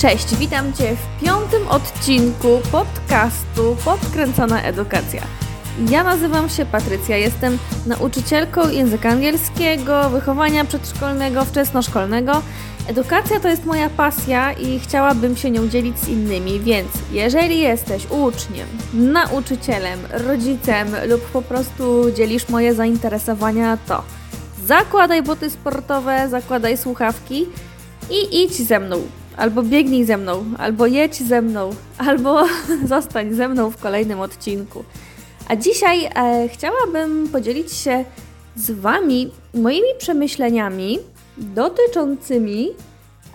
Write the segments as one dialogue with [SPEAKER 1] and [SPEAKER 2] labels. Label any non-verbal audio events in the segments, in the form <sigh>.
[SPEAKER 1] Cześć, witam Cię w piątym odcinku podcastu Podkręcona Edukacja. Ja nazywam się Patrycja, jestem nauczycielką języka angielskiego, wychowania przedszkolnego, wczesnoszkolnego. Edukacja to jest moja pasja i chciałabym się nią dzielić z innymi, więc jeżeli jesteś uczniem, nauczycielem, rodzicem lub po prostu dzielisz moje zainteresowania, to zakładaj buty sportowe, zakładaj słuchawki i idź ze mną albo biegnij ze mną, albo jedź ze mną, albo <laughs> zostań ze mną w kolejnym odcinku. A dzisiaj e, chciałabym podzielić się z Wami moimi przemyśleniami dotyczącymi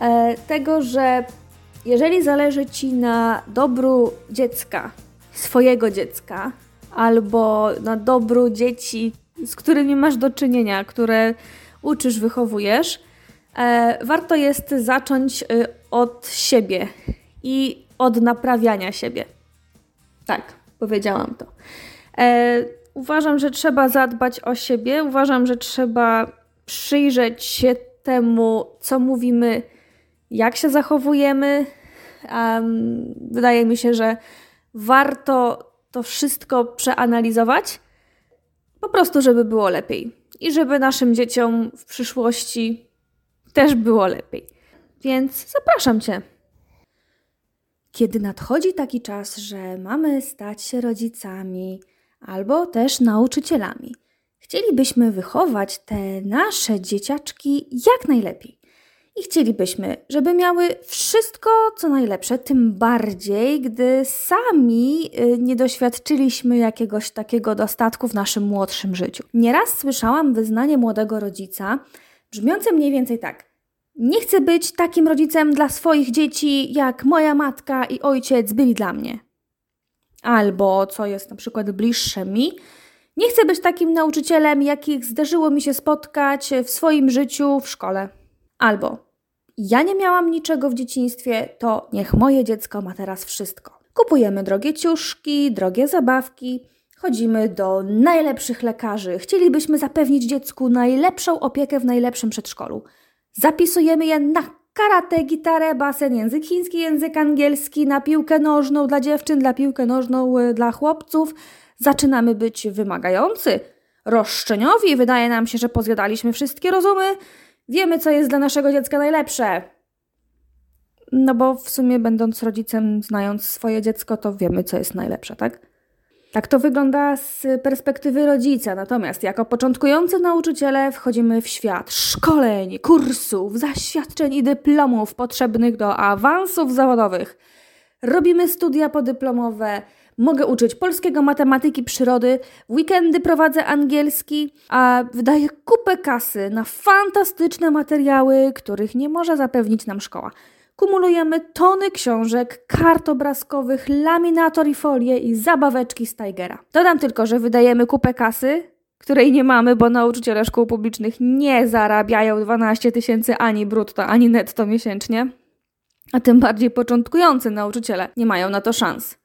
[SPEAKER 1] e, tego, że jeżeli zależy Ci na dobru dziecka, swojego dziecka, albo na dobru dzieci, z którymi masz do czynienia, które uczysz, wychowujesz, e, warto jest zacząć e, od siebie i od naprawiania siebie. Tak, powiedziałam to. E, uważam, że trzeba zadbać o siebie, uważam, że trzeba przyjrzeć się temu, co mówimy, jak się zachowujemy. Um, wydaje mi się, że warto to wszystko przeanalizować, po prostu, żeby było lepiej i żeby naszym dzieciom w przyszłości też było lepiej. Więc zapraszam Cię. Kiedy nadchodzi taki czas, że mamy stać się rodzicami albo też nauczycielami, chcielibyśmy wychować te nasze dzieciaczki jak najlepiej. I chcielibyśmy, żeby miały wszystko, co najlepsze, tym bardziej, gdy sami y, nie doświadczyliśmy jakiegoś takiego dostatku w naszym młodszym życiu. Nieraz słyszałam wyznanie młodego rodzica, brzmiące mniej więcej tak: Nie chcę być takim rodzicem dla swoich dzieci, jak moja matka i ojciec byli dla mnie. Albo, co jest na przykład bliższe mi, nie chcę być takim nauczycielem, jakich zdarzyło mi się spotkać w swoim życiu w szkole. Albo, ja nie miałam niczego w dzieciństwie, to niech moje dziecko ma teraz wszystko. Kupujemy drogie ciuszki, drogie zabawki, chodzimy do najlepszych lekarzy. Chcielibyśmy zapewnić dziecku najlepszą opiekę w najlepszym przedszkolu. Zapisujemy je na karate, gitarę, basen, język chiński, język angielski, na piłkę nożną dla dziewczyn, dla piłkę nożną y, dla chłopców. Zaczynamy być wymagający, roszczeniowi. Wydaje nam się, że pozjadaliśmy wszystkie rozumy. Wiemy, co jest dla naszego dziecka najlepsze. No bo w sumie, będąc rodzicem, znając swoje dziecko, to wiemy, co jest najlepsze, tak? Tak to wygląda z perspektywy rodzica. Natomiast jako początkujący nauczyciele wchodzimy w świat szkoleń, kursów, zaświadczeń i dyplomów potrzebnych do awansów zawodowych. Robimy studia podyplomowe, mogę uczyć polskiego, matematyki, przyrody, weekendy prowadzę angielski, a wydaję kupę kasy na fantastyczne materiały, których nie może zapewnić nam szkoła. Kumulujemy tony książek, kart obrazkowych, laminator i folie i zabaweczki z Tigera. Dodam tylko, że wydajemy kupę kasy, której nie mamy, bo nauczyciele szkół publicznych nie zarabiają 12 tysięcy ani brutto, ani netto miesięcznie, a tym bardziej początkujący nauczyciele nie mają na to szans.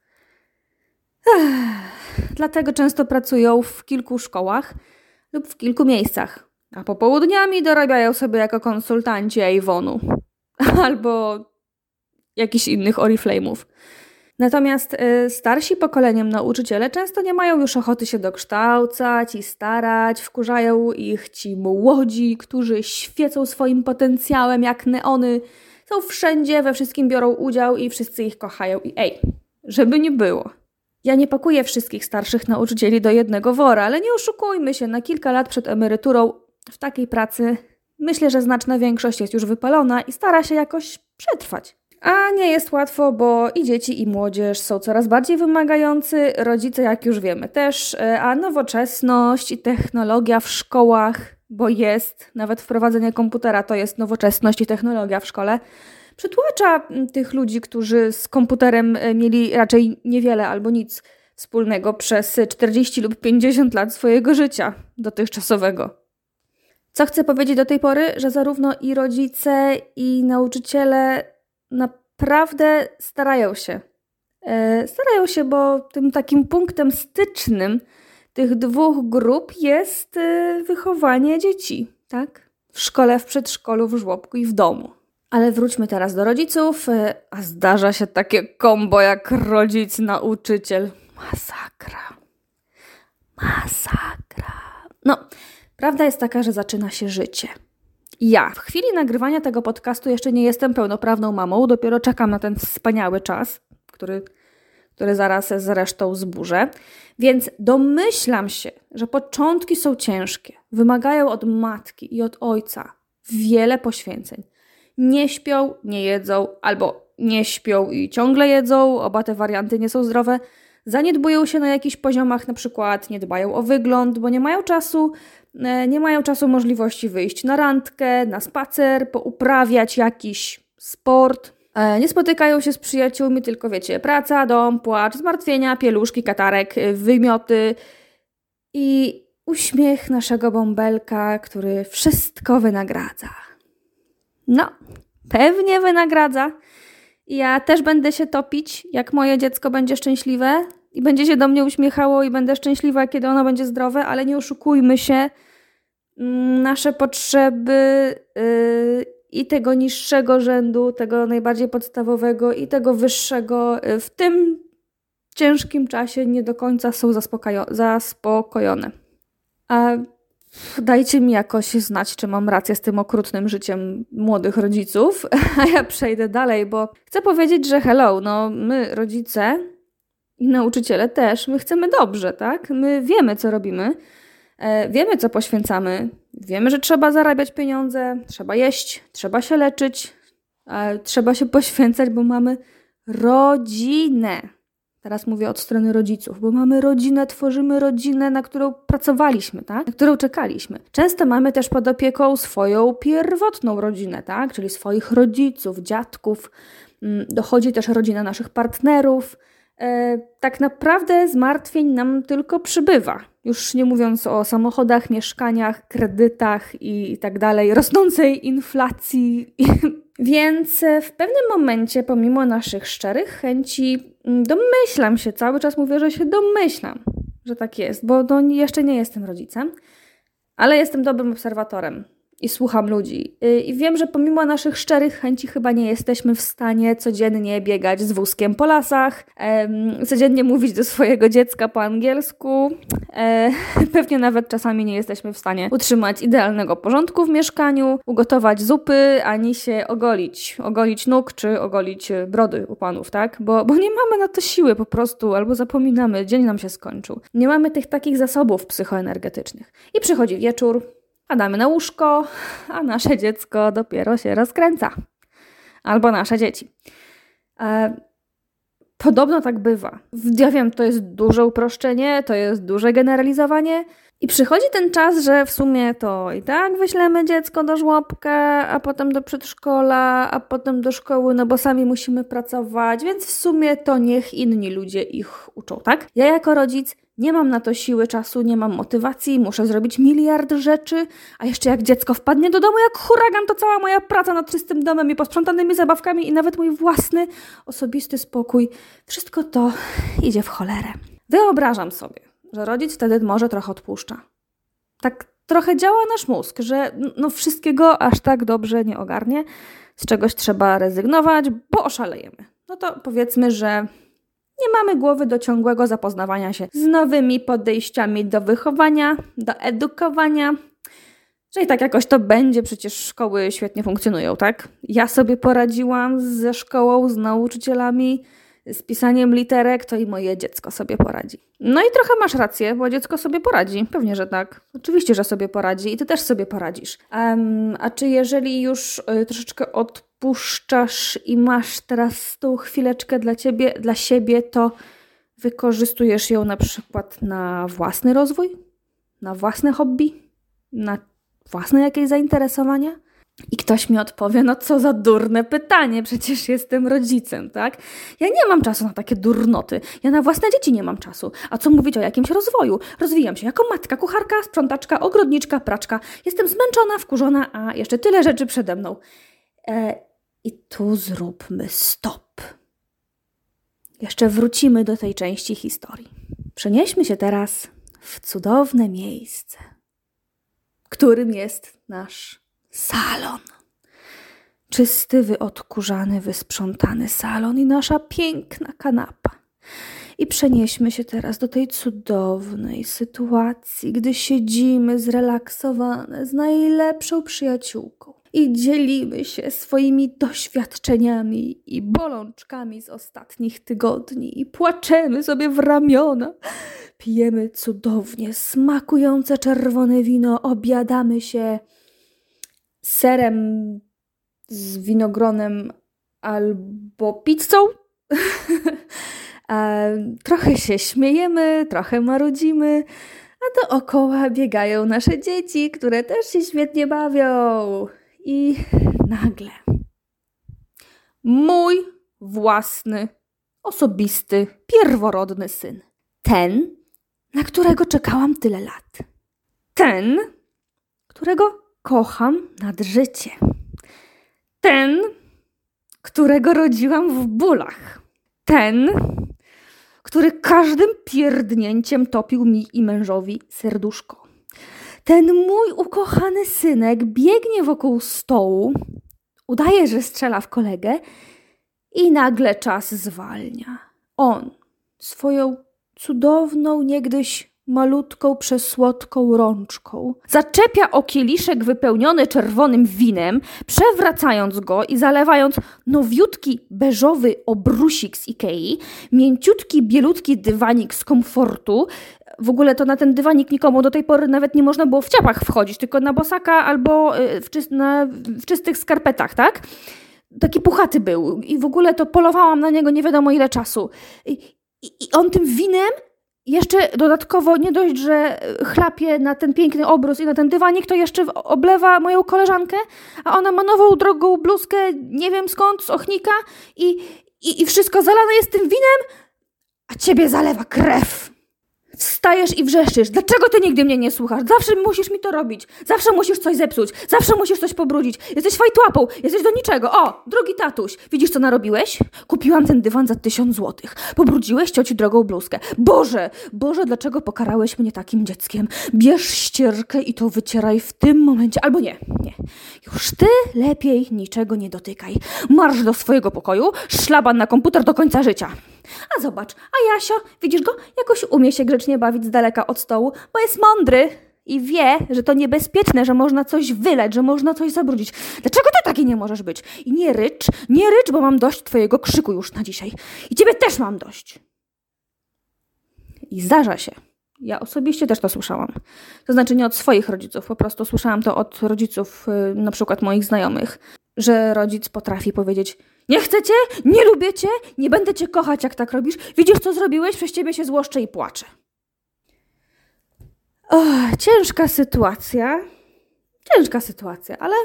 [SPEAKER 1] Ech, dlatego często pracują w kilku szkołach lub w kilku miejscach, a popołudniami dorabiają sobie jako konsultanci Avonu <laughs> albo jakichś innych Oriflame'ów. Natomiast y, starsi pokoleniem nauczyciele często nie mają już ochoty się dokształcać i starać, wkurzają ich ci młodzi, którzy świecą swoim potencjałem jak neony, są wszędzie, we wszystkim biorą udział i wszyscy ich kochają. I ej, żeby nie było. Ja nie pakuję wszystkich starszych nauczycieli do jednego wora, ale nie oszukujmy się, na kilka lat przed emeryturą w takiej pracy myślę, że znaczna większość jest już wypalona i stara się jakoś przetrwać. A nie jest łatwo, bo i dzieci, i młodzież są coraz bardziej wymagający, rodzice, jak już wiemy, też, e, a nowoczesność i technologia w szkołach, bo jest, nawet wprowadzenie komputera to jest nowoczesność i technologia w szkole, przytłacza tych ludzi, którzy z komputerem e, mieli raczej niewiele albo nic wspólnego przez 40 lub 50 lat swojego życia dotychczasowego. Co chcę powiedzieć do tej pory, że zarówno i rodzice, i nauczyciele naprawdę starają się. E, starają się, bo tym takim punktem stycznym tych dwóch grup jest e, wychowanie dzieci, tak? W szkole, w przedszkolu, w żłobku i w domu. Ale wróćmy teraz do rodziców, e, a zdarza się takie kombo jak rodzic, nauczyciel. Masakra. Masakra. No, prawda jest taka, że zaczyna się życie. Ja w chwili nagrywania tego podcastu jeszcze nie jestem pełnoprawną mamą, dopiero czekam na ten wspaniały czas, który, który zaraz zresztą zburzę. Więc domyślam się, że początki są ciężkie, wymagają od matki i od ojca wiele poświęceń. Nie śpią, nie jedzą, albo nie śpią i ciągle jedzą, oba te warianty nie są zdrowe. Zaniedbują się na jakichś poziomach, na przykład nie dbają o wygląd, bo nie mają czasu, e, nie mają czasu możliwości wyjść na randkę, na spacer, pouprawiać jakiś sport. E, nie spotykają się z przyjaciółmi, tylko wiecie, praca, dom, płacz, zmartwienia, pieluszki, katarek, wymioty i uśmiech naszego bąbelka, który wszystko wynagradza. No, pewnie wynagradza. Ja też będę się topić, jak moje dziecko będzie szczęśliwe i będzie się do mnie uśmiechało i będę szczęśliwa, kiedy ono będzie zdrowe, ale nie oszukujmy się. Mm, nasze potrzeby yy, i tego niższego rzędu, tego najbardziej podstawowego i tego wyższego yy, w tym ciężkim czasie nie do końca są zaspokojone. A Dajcie mi jakoś znać, czy mam rację z tym okrutnym życiem młodych rodziców, <laughs> a ja przejdę dalej, bo chcę powiedzieć, że hello, no my rodzice i nauczyciele też, my chcemy dobrze, tak? My wiemy, co robimy, e, wiemy, co poświęcamy, wiemy, że trzeba zarabiać pieniądze, trzeba jeść, trzeba się leczyć, trzeba się <laughs> poświęcać, bo mamy rodzinę. Teraz mówię od strony rodziców, bo mamy rodzinę, tworzymy rodzinę, na którą pracowaliśmy, tak? Na którą czekaliśmy. Często mamy też pod opieką swoją pierwotną rodzinę, tak? Czyli swoich rodziców, dziadków. Mm, dochodzi też rodzina naszych partnerów. E, tak naprawdę zmartwień nam tylko przybywa. Już nie mówiąc o samochodach, mieszkaniach, kredytach i tak dalej, rosnącej inflacji. Więc e, w pewnym momencie, pomimo naszych szczerych chęci, mm, domyślam się, cały czas mówię, że się domyślam, że tak jest, bo no, jeszcze nie jestem rodzicem, ale jestem dobrym obserwatorem i słucham ludzi. Y, I wiem, że pomimo naszych szczerych chęci chyba nie jesteśmy w stanie codziennie biegać z wózkiem po lasach, codziennie mówić do swojego dziecka po angielsku. E, <laughs> pewnie nawet czasami nie jesteśmy w stanie utrzymać idealnego porządku w mieszkaniu, ugotować zupy, ani się ogolić. Ogolić nóg czy ogolić brody u panów, tak? Bo, bo nie mamy na to siły po prostu, albo zapominamy, dzień nam się skończył. Nie mamy tych takich zasobów psychoenergetycznych. I przychodzi wieczór, Padamy na łóżko, a nasze dziecko dopiero się rozkręca. Albo nasze dzieci. E, podobno tak bywa. Ja wiem, to jest duże uproszczenie, to jest duże generalizowanie. I przychodzi ten czas, że w sumie to i tak wyślemy dziecko do żłobka, a potem do przedszkola, a potem do szkoły, no bo sami musimy pracować, więc w sumie to niech inni ludzie ich uczą, tak? Ja jako rodzic nie mam na to siły, czasu, nie mam motywacji, muszę zrobić miliard rzeczy, a jeszcze jak dziecko wpadnie do domu jak huragan, to cała moja praca nad czystym domem i posprzątanymi zabawkami i nawet mój własny, osobisty spokój, wszystko to idzie w cholerę. Wyobrażam sobie, że rodzic wtedy może trochę odpuszcza. Tak trochę działa nasz mózg, że no wszystkiego aż tak dobrze nie ogarnie, z czegoś trzeba rezygnować, bo oszalejemy. No to powiedzmy, że nie mamy głowy do ciągłego zapoznawania się z nowymi podejściami do wychowania, do edukowania. Że i tak jakoś to będzie, przecież szkoły świetnie funkcjonują, tak? Ja sobie poradziłam ze szkołą, z nauczycielami, z pisaniem literek, to i moje dziecko sobie poradzi. No i trochę masz rację, bo dziecko sobie poradzi. Pewnie, że tak. Oczywiście, że sobie poradzi i ty też sobie poradzisz. Um, a czy jeżeli już y, troszeczkę odpuszczasz i masz teraz tą chwileczkę dla ciebie, dla siebie, to wykorzystujesz ją na przykład na własny rozwój, na własne hobby, na własne jakieś zainteresowania? I ktoś mi odpowie, no co za durne pytanie, przecież jestem rodzicem, tak? Ja nie mam czasu na takie durnoty. Ja na własne dzieci nie mam czasu. A co mówić o jakimś rozwoju? Rozwijam się jako matka, kucharka, sprzątaczka, ogrodniczka, praczka. Jestem zmęczona, wkurzona, a jeszcze tyle rzeczy przede mną. E, I tu zróbmy stop. Jeszcze wrócimy do tej części historii. Przenieśmy się teraz w cudowne miejsce, którym jest nasz salon. czysty, wyodkurzany, wysprzątany salon i nasza piękna kanapa. I przenieśmy się teraz do tej cudownej sytuacji, gdy siedzimy zrelaksowane z najlepszą przyjaciółką i dzielimy się swoimi doświadczeniami i bolączkami z ostatnich tygodni i płaczemy sobie w ramiona. Pijemy cudownie smakujące czerwone wino, obiadamy się serem z winogronem albo pizzą. <laughs> trochę się śmiejemy, trochę marudzimy, a dookoła biegają nasze dzieci, które też się świetnie bawią. I nagle mój własny, osobisty, pierworodny syn. Ten, na którego czekałam tyle lat. Ten, którego kocham nad życie. Ten, którego rodziłam w bólach. Ten, który każdym pierdnięciem topił mi i mężowi serduszko. Ten mój ukochany synek biegnie wokół stołu, udaje, że strzela w kolegę i nagle czas zwalnia. On swoją cudowną, niegdyś malutką, przesłodką rączką. Zaczepia o kieliszek wypełniony czerwonym winem, przewracając go i zalewając nowiutki, beżowy obrusik z Ikei, mięciutki, bielutki dywanik z komfortu. W ogóle to na ten dywanik nikomu do tej pory nawet nie można było w ciapach wchodzić, tylko na bosaka albo y, w, czy na, w czystych skarpetach, tak? Taki puchaty był i w ogóle to polowałam na niego nie wiadomo ile czasu. I, i on tym winem jeszcze dodatkowo nie dość, że chlapie na ten piękny obrus i na ten dywanik, to jeszcze oblewa moją koleżankę, a ona ma nową, drogą bluzkę, nie wiem skąd, z ochnika i, i, i wszystko zalane jest tym winem, a ciebie zalewa krew. Wstajesz i wrzeszczysz. Dlaczego ty nigdy mnie nie słuchasz? Zawsze musisz mi to robić. Zawsze musisz coś zepsuć. Zawsze musisz coś pobrudzić. Jesteś fajtłapą. Jesteś do niczego. O, drogi tatuś. Widzisz, co narobiłeś? Kupiłam ten dywan za tysiąc złotych. Pobrudziłeś cioci drogą bluzkę. Boże, Boże, dlaczego pokarałeś mnie takim dzieckiem? Bierz ścierkę i to wycieraj w tym momencie. Albo nie, nie. Już ty lepiej niczego nie dotykaj. Marsz do swojego pokoju, szlaban na komputer do końca życia. A zobacz, a Jasio, widzisz go, jakoś umie się grzecznie bawić z daleka od stołu, bo jest mądry i wie, że to niebezpieczne, że można coś wyleć, że można coś zabrudzić. Dlaczego ty taki nie możesz być? I nie rycz, nie rycz, bo mam dość twojego krzyku już na dzisiaj. I ciebie też mam dość. I zdarza się. Ja osobiście też to słyszałam. To znaczy nie od swoich rodziców, po prostu słyszałam to od rodziców, yy, na przykład moich znajomych, że rodzic potrafi powiedzieć: Nie chcę cię, nie lubię cię, nie będę cię kochać, jak tak robisz. Widzisz, co zrobiłeś? Przez ciebie się złoszczę i płaczę. O, ciężka sytuacja. Ciężka sytuacja, ale.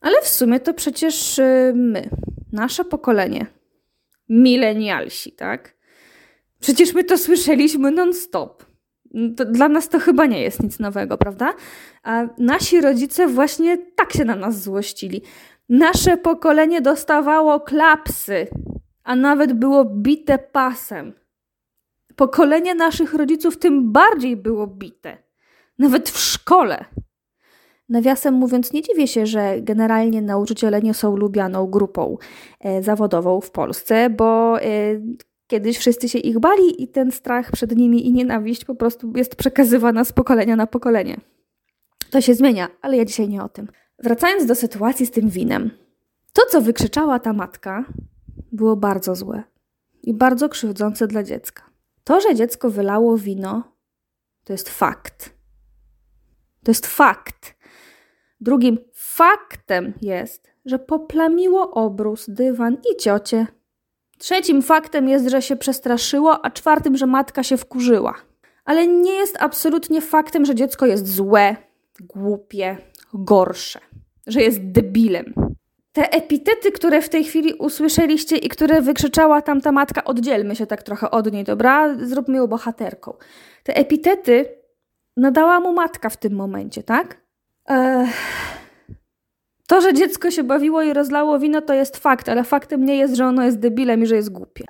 [SPEAKER 1] Ale w sumie to przecież yy, my, nasze pokolenie, milenialsi, tak? Przecież my to słyszeliśmy non-stop. To dla nas to chyba nie jest nic nowego, prawda? A nasi rodzice właśnie tak się na nas złościli. Nasze pokolenie dostawało klapsy, a nawet było bite pasem. Pokolenie naszych rodziców tym bardziej było bite. Nawet w szkole. Nawiasem mówiąc, nie dziwię się, że generalnie nauczyciele nie są lubianą grupą e, zawodową w Polsce, bo e, Kiedyś wszyscy się ich bali i ten strach przed nimi i nienawiść po prostu jest przekazywana z pokolenia na pokolenie. To się zmienia, ale ja dzisiaj nie o tym. Wracając do sytuacji z tym winem. To, co wykrzyczała ta matka, było bardzo złe i bardzo krzywdzące dla dziecka. To, że dziecko wylało wino, to jest fakt. To jest fakt. Drugim faktem jest, że poplamiło obrus, dywan i ciocie Trzecim faktem jest, że się przestraszyło, a czwartym, że matka się wkurzyła. Ale nie jest absolutnie faktem, że dziecko jest złe, głupie, gorsze, że jest debilem. Te epitety, które w tej chwili usłyszeliście i które wykrzyczała tamta matka, oddzielmy się tak trochę od niej, dobra? Zróbmy ją bohaterką. Te epitety nadała mu matka w tym momencie, tak? To, że dziecko się bawiło i rozlało wino, to jest fakt, ale faktem nie jest, że ono jest debilem i że jest głupie.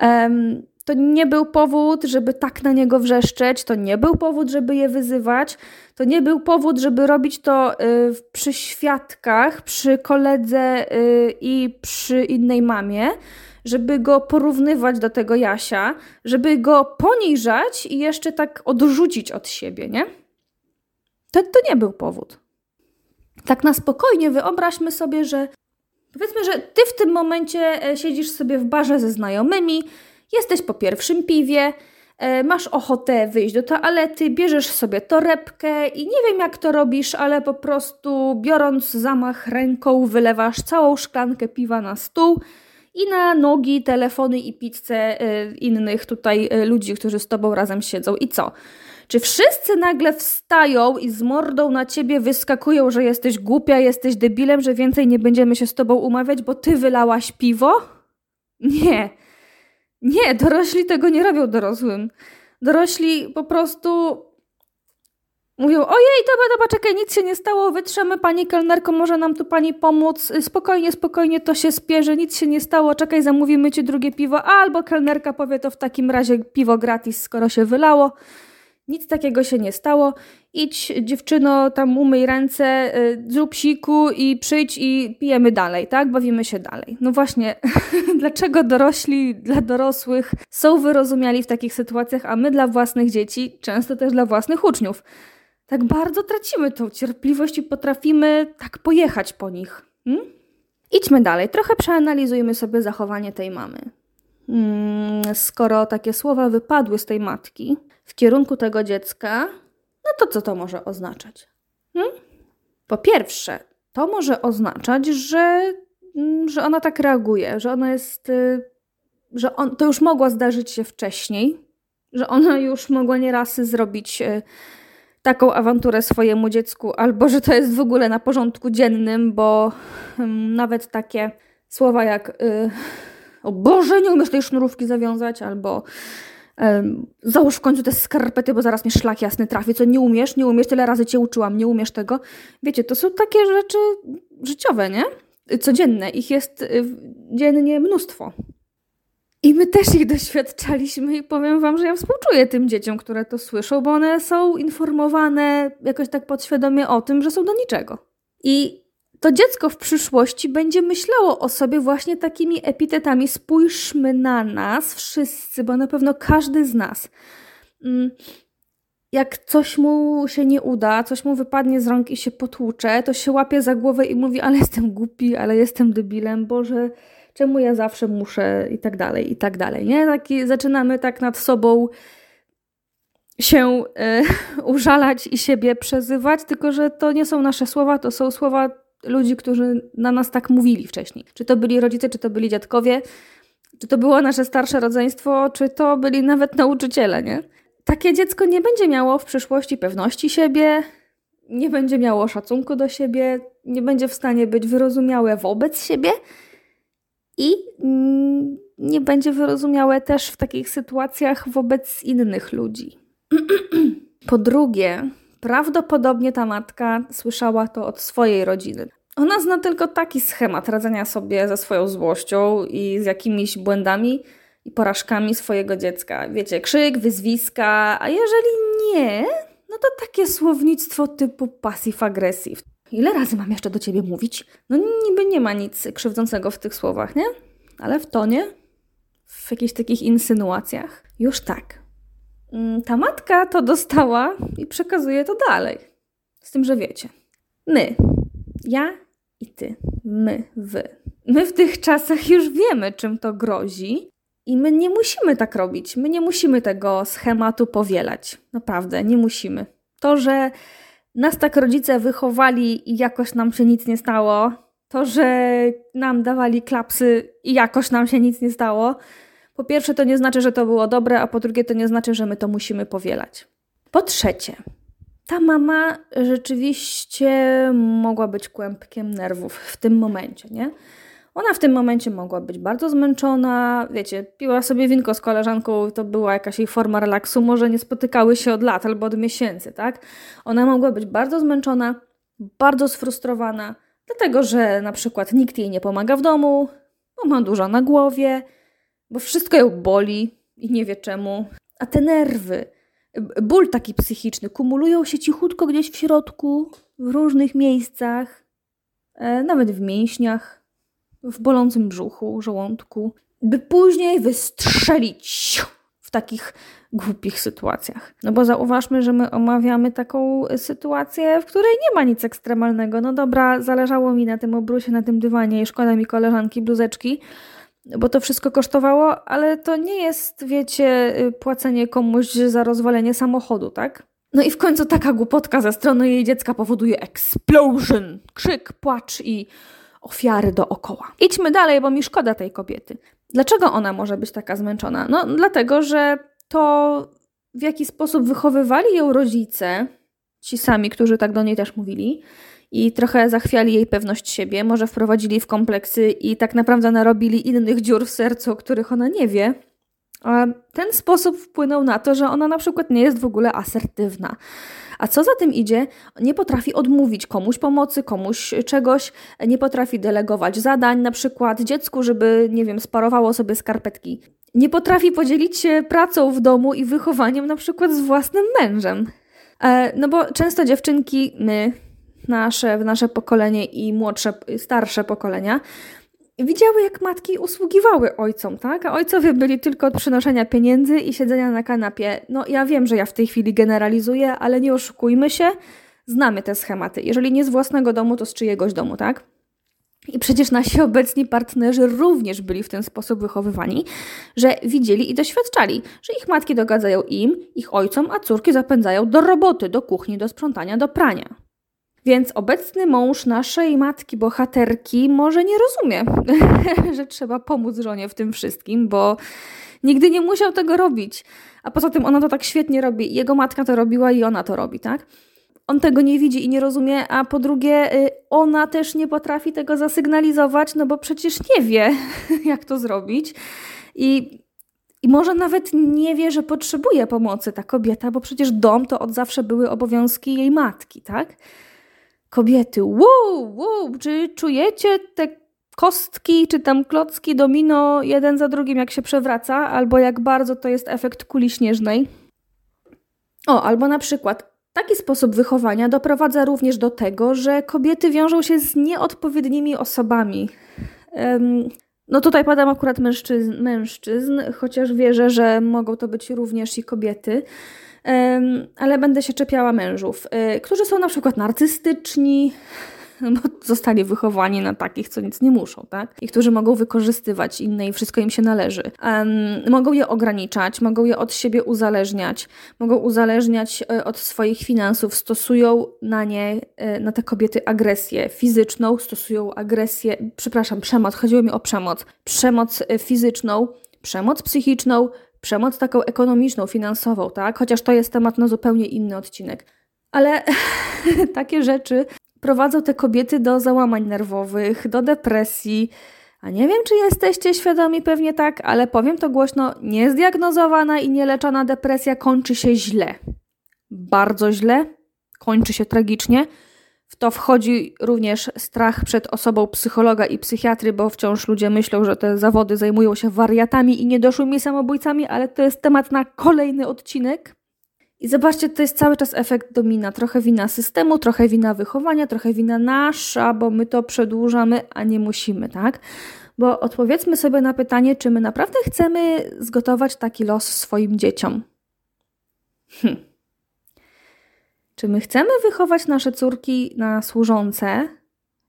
[SPEAKER 1] To nie był powód, żeby tak na niego wrzeszczeć, to nie był powód, żeby je wyzywać, to nie był powód, żeby robić to y, przy świadkach, przy koledze y, i przy innej mamie, żeby go porównywać do tego Jasia, żeby go poniżać i jeszcze tak odrzucić od siebie, nie? To, to nie był powód. Tak na spokojnie wyobraźmy sobie, że powiedzmy, że ty w tym momencie e, siedzisz sobie w barze ze znajomymi, jesteś po pierwszym piwie, e, masz ochotę wyjść do toalety, bierzesz sobie torebkę i nie wiem jak to robisz, ale po prostu biorąc zamach ręką wylewasz całą szklankę piwa na stół i na nogi, telefony i pizzę e, innych tutaj ludzi, którzy z tobą razem siedzą. I co? Czy wszyscy nagle wstają i z mordą na ciebie wyskakują, że jesteś głupia, jesteś debilem, że więcej nie będziemy się z tobą umawiać, bo ty wylałaś piwo? Nie. Nie, dorośli tego nie robią dorosłym. Dorośli po prostu mówią: Ojej, dobra, dobra, czekaj, nic się nie stało, wytrzemy pani kelnerko, może nam tu pani pomóc. Spokojnie, spokojnie, to się spierze, nic się nie stało, czekaj, zamówimy ci drugie piwo. Albo kelnerka powie to w takim razie piwo gratis, skoro się wylało. Nic takiego się nie stało. Idź, dziewczyno, tam umyj ręce, y, zrób siku i przyjdź i pijemy dalej, tak? Bawimy się dalej. No właśnie, <laughs> dlaczego dorośli dla dorosłych są wyrozumiali w takich sytuacjach, a my dla własnych dzieci, często też dla własnych uczniów, tak bardzo tracimy tą cierpliwość i potrafimy tak pojechać po nich. Hmm? Idźmy dalej, trochę przeanalizujmy sobie zachowanie tej mamy. Hmm, skoro takie słowa wypadły z tej matki, w kierunku tego dziecka, no to co to może oznaczać? Hmm? Po pierwsze, to może oznaczać, że, mm, że ona tak reaguje, że ona jest, y, że on, to już mogło zdarzyć się wcześniej, że ona już mogła nieraz zrobić y, taką awanturę swojemu dziecku, albo że to jest w ogóle na porządku dziennym, bo hmm, nawet takie słowa jak y, o Boże, nie umiesz tej sznurówki zawiązać, albo Załóż w końcu te skarpety, bo zaraz mnie szlak jasny trafi. Co nie umiesz, nie umiesz, tyle razy cię uczyłam, nie umiesz tego. Wiecie, to są takie rzeczy życiowe, nie? Codzienne. Ich jest y, dziennie mnóstwo. I my też ich doświadczaliśmy i powiem wam, że ja współczuję tym dzieciom, które to słyszą, bo one są informowane jakoś tak podświadomie o tym, że są do niczego. I to dziecko w przyszłości będzie myślało o sobie właśnie takimi epitetami. Spójrzmy na nas wszyscy, bo na pewno każdy z nas. Mm, jak coś mu się nie uda, coś mu wypadnie z rąk i się potłucze, to się łapie za głowę i mówi: Ale jestem głupi, ale jestem debilem, Boże, czemu ja zawsze muszę i tak dalej, i tak dalej. Nie? Taki, zaczynamy tak nad sobą się e, <laughs> użalać i siebie przezywać, tylko że to nie są nasze słowa, to są słowa ludzi, którzy na nas tak mówili wcześniej. Czy to byli rodzice, czy to byli dziadkowie, czy to było nasze starsze rodzeństwo, czy to byli nawet nauczyciele, nie? Takie dziecko nie będzie miało w przyszłości pewności siebie, nie będzie miało szacunku do siebie, nie będzie w stanie być wyrozumiałe wobec siebie i nie będzie wyrozumiałe też w takich sytuacjach wobec innych ludzi. <clears throat> po drugie, Prawdopodobnie ta matka słyszała to od swojej rodziny. Ona zna tylko taki schemat radzenia sobie ze swoją złością i z jakimiś błędami i porażkami swojego dziecka. Wiecie, krzyk, wyzwiska, a jeżeli nie, no to takie słownictwo typu passive-aggressive. Ile razy mam jeszcze do ciebie mówić? No niby nie ma nic krzywdzącego w tych słowach, nie? Ale w tonie, w jakichś takich insynuacjach, już tak. Mm, ta matka to dostała i przekazuje to dalej. Z tym, że wiecie, my, ja i ty, my, wy. My w tych czasach już wiemy, czym to grozi, i my nie musimy tak robić. My nie musimy tego schematu powielać. Naprawdę, nie musimy. To, że nas tak rodzice wychowali i jakoś nam się nic nie stało, to, że nam dawali klapsy i jakoś nam się nic nie stało, po pierwsze, to nie znaczy, że to było dobre, a po drugie, to nie znaczy, że my to musimy powielać. Po trzecie, ta mama rzeczywiście mogła być kłębkiem nerwów w tym momencie, nie? Ona w tym momencie mogła być bardzo zmęczona, wiecie, piła sobie winko z koleżanką, to była jakaś jej forma relaksu, może nie spotykały się od lat albo od miesięcy, tak? Ona mogła być bardzo zmęczona, bardzo sfrustrowana, dlatego że na przykład nikt jej nie pomaga w domu, bo ma dużo na głowie, bo wszystko ją boli, i nie wie czemu. A te nerwy, ból taki psychiczny, kumulują się cichutko gdzieś w środku, w różnych miejscach, e, nawet w mięśniach, w bolącym brzuchu, żołądku, by później wystrzelić w takich głupich sytuacjach. No bo zauważmy, że my omawiamy taką sytuację, w której nie ma nic ekstremalnego. No dobra, zależało mi na tym obrusie, na tym dywanie i szkoda mi koleżanki bluzeczki, bo to wszystko kosztowało, ale to nie jest, wiecie, płacenie komuś za rozwalenie samochodu, tak? No i w końcu taka głupotka ze strony jej dziecka powoduje explosion, krzyk, płacz i ofiary dookoła. Idźmy dalej, bo mi szkoda tej kobiety. Dlaczego ona może być taka zmęczona? No, dlatego, że to, w jaki sposób wychowywali ją rodzice, ci sami, którzy tak do niej też mówili, i trochę zachwiali jej pewność siebie, może wprowadzili w kompleksy i tak naprawdę narobili innych dziur w sercu, o których ona nie wie. A ten sposób wpłynął na to, że ona na przykład nie jest w ogóle asertywna. A co za tym idzie, nie potrafi odmówić komuś pomocy, komuś czegoś, nie potrafi delegować zadań, na przykład dziecku, żeby, nie wiem, sparowało sobie skarpetki. Nie potrafi podzielić się pracą w domu i wychowaniem, na przykład z własnym mężem. E, no bo często dziewczynki, my, nasze, nasze pokolenie i młodsze, starsze pokolenia, widziały, jak matki usługiwały ojcom, tak? A ojcowie byli tylko od przynoszenia pieniędzy i siedzenia na kanapie. No ja wiem, że ja w tej chwili generalizuję, ale nie oszukujmy się, znamy te schematy. Jeżeli nie z własnego domu, to z czyjegoś domu, tak? I przecież nasi obecni partnerzy również byli w ten sposób wychowywani, że widzieli i doświadczali, że ich matki dogadzają im, ich ojcom, a córki zapędzają do roboty, do kuchni, do sprzątania, do prania. Więc obecny mąż naszej matki bohaterki może nie rozumie, <laughs> że trzeba pomóc żonie w tym wszystkim, bo nigdy nie musiał tego robić. A poza tym ona to tak świetnie robi. Jego matka to robiła i ona to robi, tak? On tego nie widzi i nie rozumie, a po drugie, y, ona też nie potrafi tego zasygnalizować, no bo przecież nie wie, <laughs> jak to zrobić. I i może nawet nie wie, że potrzebuje pomocy ta kobieta, bo przecież dom to od zawsze były obowiązki jej matki, tak? kobiety. Wow, wow, czy czujecie te kostki, czy tam klocki domino jeden za drugim, jak się przewraca, albo jak bardzo to jest efekt kuli śnieżnej? O, albo na przykład taki sposób wychowania doprowadza również do tego, że kobiety wiążą się z nieodpowiednimi osobami. No tutaj padam akurat mężczyzn, mężczyzn, chociaż wierzę, że mogą to być również i kobiety ale będę się czepiała mężów, y, którzy są na przykład narcystyczni, bo zostali wychowani na takich, co nic nie muszą, tak? I którzy mogą wykorzystywać inne i wszystko im się należy. Um, mogą je ograniczać, mogą je od siebie uzależniać, mogą uzależniać e, od swoich finansów, stosują na nie, e, na te kobiety agresję fizyczną, stosują agresję, przepraszam, przemoc, chodziło mi o przemoc, przemoc e, fizyczną, przemoc psychiczną, przemoc taką ekonomiczną, finansową, tak? Chociaż to jest temat na zupełnie inny odcinek. Ale <laughs> takie rzeczy prowadzą te kobiety do załamań nerwowych, do depresji. A nie wiem, czy jesteście świadomi, pewnie tak, ale powiem to głośno: niezdiagnozowana i nieleczona depresja kończy się źle. Bardzo źle, kończy się tragicznie. W to wchodzi również strach przed osobą psychologa i psychiatry, bo wciąż ludzie myślą, że te zawody zajmują się wariatami i niedoszłymi samobójcami, ale to jest temat na kolejny odcinek. I zobaczcie, to jest cały czas efekt domina. Trochę wina systemu, trochę wina wychowania, trochę wina nasza, bo my to przedłużamy, a nie musimy, tak? Bo odpowiedzmy sobie na pytanie, czy my naprawdę chcemy zgotować taki los swoim dzieciom. Hm. Czy my chcemy wychować nasze córki na służące?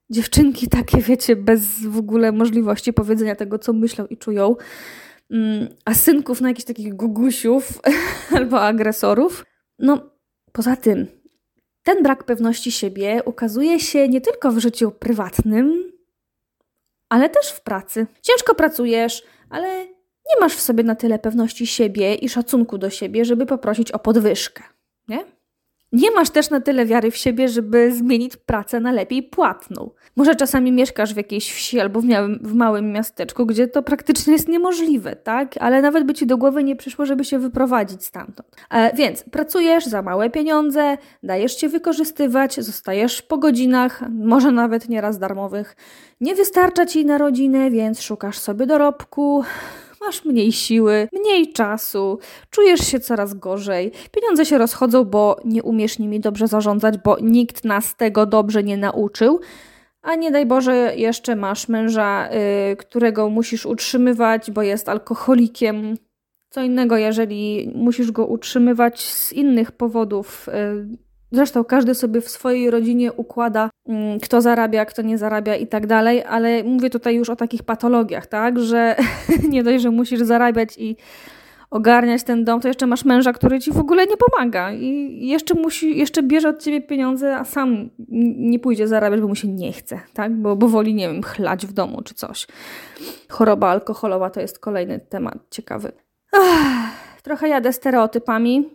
[SPEAKER 1] Dziewczynki takie, wiecie, bez w ogóle możliwości powiedzenia tego, co myślą i czują, mm, a synków na jakichś takich gugusiów <laughs> albo agresorów? No, poza tym, ten brak pewności siebie ukazuje się nie tylko w życiu prywatnym, ale też w pracy. Ciężko pracujesz, ale nie masz w sobie na tyle pewności siebie i szacunku do siebie, żeby poprosić o podwyżkę. Nie? Nie masz też na tyle wiary w siebie, żeby zmienić pracę na lepiej płatną. Może czasami mieszkasz w jakiejś wsi albo w małym, w małym miasteczku, gdzie to praktycznie jest niemożliwe, tak? Ale nawet by ci do głowy nie przyszło, żeby się wyprowadzić stamtąd. E, więc pracujesz za małe pieniądze, dajesz się wykorzystywać, zostajesz po godzinach, może nawet nieraz darmowych. Nie wystarcza ci na rodzinę, więc szukasz sobie dorobku. Masz mniej siły, mniej czasu, czujesz się coraz gorzej, pieniądze się rozchodzą, bo nie umiesz nimi dobrze zarządzać, bo nikt nas tego dobrze nie nauczył. A nie daj Boże, jeszcze masz męża, yy, którego musisz utrzymywać, bo jest alkoholikiem. Co innego, jeżeli musisz go utrzymywać z innych powodów. Yy, zresztą każdy sobie w swojej rodzinie układa, yy, kto zarabia, kto nie zarabia i tak dalej, ale mówię tutaj już o takich patologiach, tak, że <laughs> nie dość, że musisz zarabiać i ogarniać ten dom, to jeszcze masz męża, który ci w ogóle nie pomaga i jeszcze musi, jeszcze bierze od ciebie pieniądze, a sam nie pójdzie zarabiać, bo mu się nie chce, tak? Bo, bo woli, nie wiem, chlać w domu czy coś. Choroba alkoholowa to jest kolejny temat ciekawy. Ach, trochę jadę stereotypami,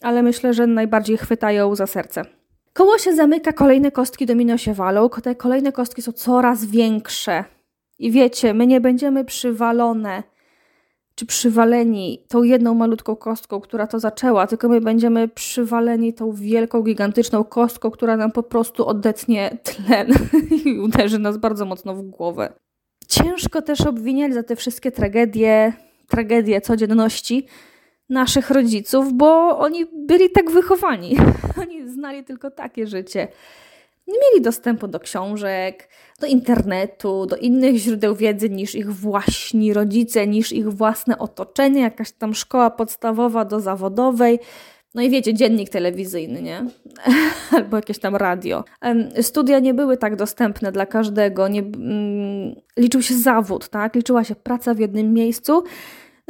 [SPEAKER 1] ale myślę, że najbardziej chwytają za serce. Koło się zamyka, kolejne kostki domino się walą, te kolejne kostki są coraz większe. I wiecie, my nie będziemy przywalone czy przywaleni tą jedną malutką kostką, która to zaczęła, tylko my będziemy przywaleni tą wielką, gigantyczną kostką, która nam po prostu odetnie tlen <laughs> i uderzy nas bardzo mocno w głowę. Ciężko też obwiniać za te wszystkie tragedie, tragedie codzienności naszych rodziców, bo oni byli tak wychowani. <laughs> Oni znali tylko takie życie nie mieli dostępu do książek, do internetu, do innych źródeł wiedzy niż ich właśnie rodzice, niż ich własne otoczenie, jakaś tam szkoła podstawowa do zawodowej. No i wiecie, dziennik telewizyjny, nie? <laughs> Albo jakieś tam radio. Studia nie były tak dostępne dla każdego. Nie, mm, liczył się zawód, tak? Liczyła się praca w jednym miejscu.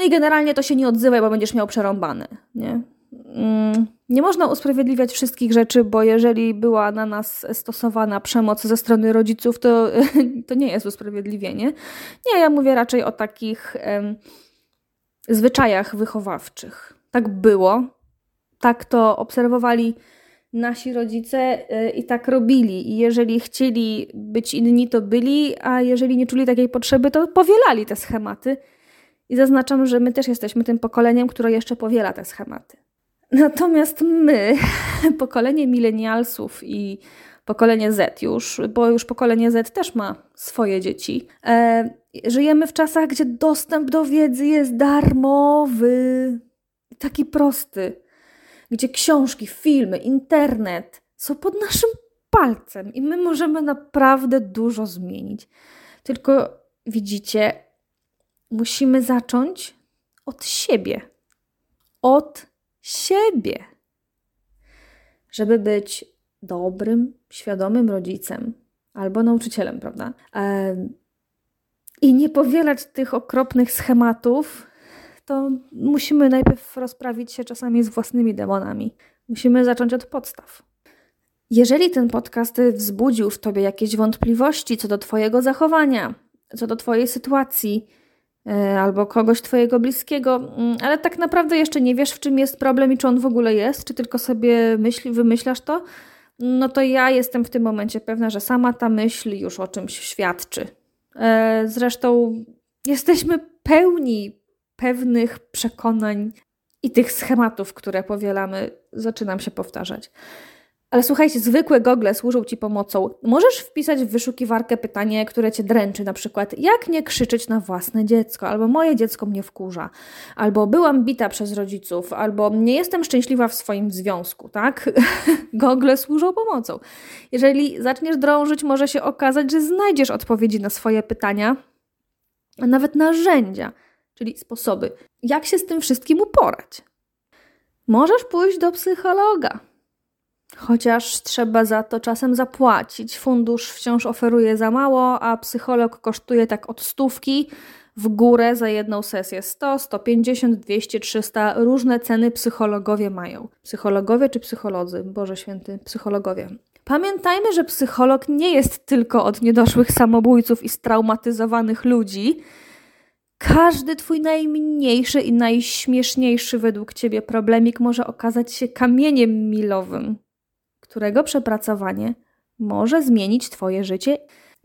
[SPEAKER 1] No i generalnie to się nie odzywaj, bo będziesz miał przerąbane, nie? Mm, nie można usprawiedliwiać wszystkich rzeczy, bo jeżeli była na nas stosowana przemoc ze strony rodziców, to, <laughs> to nie jest usprawiedliwienie. Nie, ja mówię raczej o takich em, zwyczajach wychowawczych. Tak było, tak to obserwowali nasi rodzice y, i tak robili. I jeżeli chcieli być inni, to byli, a jeżeli nie czuli takiej potrzeby, to powielali te schematy. I zaznaczam, że my też jesteśmy tym pokoleniem, które jeszcze powiela te schematy. Natomiast my, <laughs> pokolenie milenialsów i pokolenie Z już, bo już pokolenie Z też ma swoje dzieci, e, żyjemy w czasach, gdzie dostęp do wiedzy jest darmowy, taki prosty, gdzie książki, filmy, internet są pod naszym palcem i my możemy naprawdę dużo zmienić. Tylko widzicie, musimy zacząć od siebie, od siebie, żeby być dobrym, świadomym rodzicem albo nauczycielem, prawda? I nie powielać tych okropnych schematów, to musimy najpierw rozprawić się czasami z własnymi demonami. Musimy zacząć od podstaw. Jeżeli ten podcast wzbudził w tobie jakieś wątpliwości co do Twojego zachowania, co do Twojej sytuacji, E, albo kogoś Twojego bliskiego, mm, ale tak naprawdę jeszcze nie wiesz, w czym jest problem i czy on w ogóle jest, czy tylko sobie myśli, wymyślasz to, no to ja jestem w tym momencie pewna, że sama ta myśl już o czymś świadczy. E, zresztą jesteśmy pełni pewnych przekonań i tych schematów, które powielamy, zaczynam się powtarzać. Ale słuchajcie, zwykłe gogle służą Ci pomocą. Możesz wpisać w wyszukiwarkę pytanie, które Cię dręczy, na przykład jak nie krzyczeć na własne dziecko, albo moje dziecko mnie wkurza, albo byłam bita przez rodziców, albo nie jestem szczęśliwa w swoim związku, tak? <laughs> gogle służą pomocą. Jeżeli zaczniesz drążyć, może się okazać, że znajdziesz odpowiedzi na swoje pytania, a nawet narzędzia, czyli sposoby, jak się z tym wszystkim uporać. Możesz pójść do psychologa Chociaż trzeba za to czasem zapłacić. Fundusz wciąż oferuje za mało, a psycholog kosztuje tak od stówki w górę za jedną sesję 100, 150, 200, 300. Różne ceny psychologowie mają. Psychologowie czy psycholodzy? Boże święty, psychologowie. Pamiętajmy, że psycholog nie jest tylko od niedoszłych samobójców i straumatyzowanych ludzi. Każdy twój najmniejszy i najśmieszniejszy według ciebie problemik może okazać się kamieniem milowym którego przepracowanie może zmienić Twoje życie.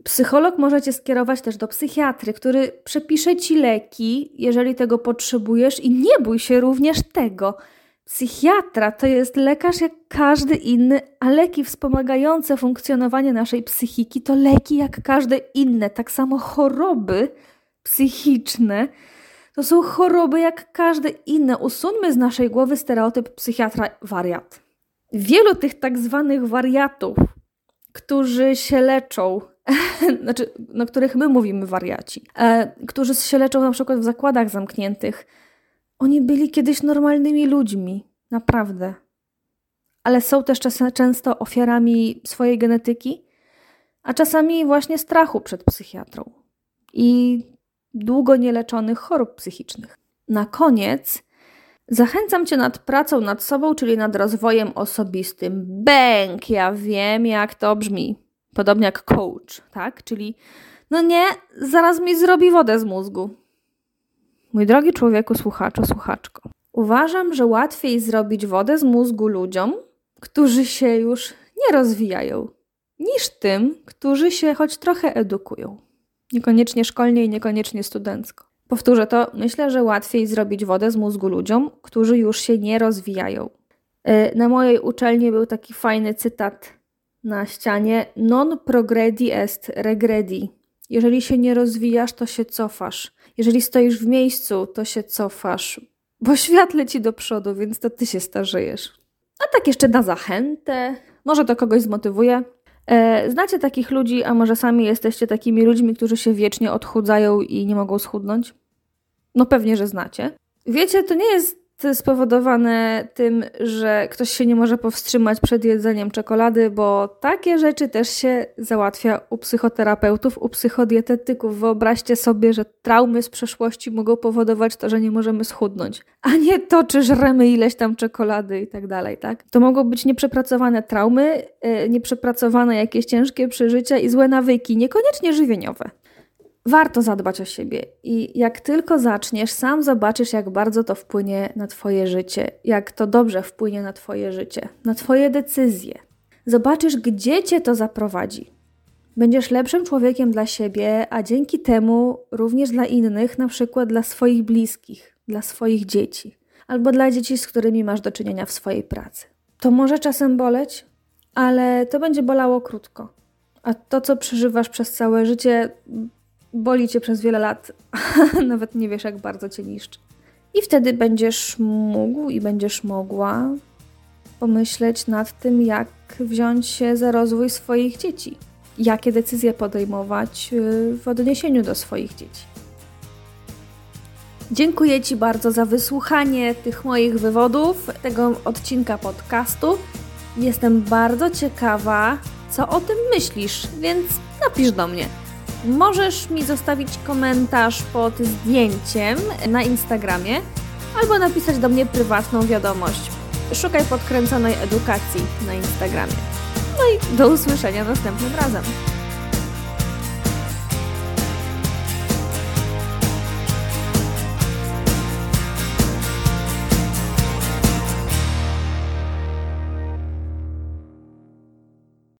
[SPEAKER 1] Psycholog może Cię skierować też do psychiatry, który przepisze Ci leki, jeżeli tego potrzebujesz, i nie bój się również tego. Psychiatra to jest lekarz jak każdy inny, a leki wspomagające funkcjonowanie naszej psychiki to leki jak każde inne. Tak samo choroby psychiczne To są choroby jak każde inne. Usuńmy z naszej głowy stereotyp psychiatra wariat. Wielu tych tak zwanych wariatów, którzy się leczą, <laughs> znaczy, na których my mówimy wariaci, e, którzy się leczą na przykład w zakładach zamkniętych, oni byli kiedyś normalnymi ludźmi, naprawdę. Ale są też często ofiarami swojej genetyki, a czasami właśnie strachu przed psychiatrą i długo nieleczonych chorób psychicznych. Na koniec zachęcam Cię nad pracą nad sobą, czyli nad rozwojem osobistym. Bęk, ja wiem, jak to brzmi. Podobnie jak coach, tak? Czyli no nie, zaraz mi zrobi wodę z mózgu. Mój drogi człowieku, słuchaczu, słuchaczko. Uważam, że łatwiej zrobić wodę z mózgu ludziom, którzy się już nie rozwijają, niż tym, którzy się choć trochę edukują. Niekoniecznie szkolnie i niekoniecznie studencko. Powtórzę to, myślę, że łatwiej zrobić wodę z mózgu ludziom, którzy już się nie rozwijają. Y, na mojej uczelni był taki fajny cytat na ścianie: Non progredi est regredi. Jeżeli się nie rozwijasz, to się cofasz. Jeżeli stoisz w miejscu, to się cofasz, bo świat leci do przodu, więc to ty się starzejesz. A tak jeszcze na zachętę, może to kogoś zmotywuje. E, znacie takich ludzi, a może sami jesteście takimi ludźmi, którzy się wiecznie odchudzają i nie mogą schudnąć? No pewnie, że znacie. Wiecie, to nie jest spowodowane tym, że ktoś się nie może powstrzymać przed jedzeniem czekolady, bo takie rzeczy też się załatwia u psychoterapeutów, u psychodietetyków. Wyobraźcie sobie, że traumy z przeszłości mogą powodować to, że nie możemy schudnąć, a nie to, czy żremy ileś tam czekolady i tak dalej, tak? To mogą być nieprzepracowane traumy, e, nieprzepracowane jakieś ciężkie przeżycia i złe nawyki, niekoniecznie żywieniowe warto zadbać o siebie i jak tylko zaczniesz, sam zobaczysz, jak bardzo to wpłynie na Twoje życie, jak to dobrze wpłynie na Twoje życie, na Twoje decyzje. Zobaczysz, gdzie Cię to zaprowadzi. Będziesz lepszym człowiekiem dla siebie, a dzięki temu również dla innych, na przykład dla swoich bliskich, dla swoich dzieci albo dla dzieci, z którymi masz do czynienia w swojej pracy. To może czasem boleć, ale to będzie bolało krótko. A to, co przeżywasz przez całe życie, boli cię przez wiele lat, <laughs> nawet nie wiesz, jak bardzo cię niszczy. I wtedy będziesz mógł i będziesz mogła pomyśleć nad tym, jak wziąć się za rozwój swoich dzieci, jakie decyzje podejmować y, w odniesieniu do swoich dzieci. Dziękuję Ci bardzo za wysłuchanie tych moich wywodów, tego odcinka podcastu. Jestem bardzo ciekawa, co o tym myślisz, więc napisz do mnie. Możesz mi zostawić komentarz pod zdjęciem na Instagramie albo napisać do mnie prywatną wiadomość. Szukaj podkręconej edukacji na Instagramie. No i do usłyszenia następnym razem.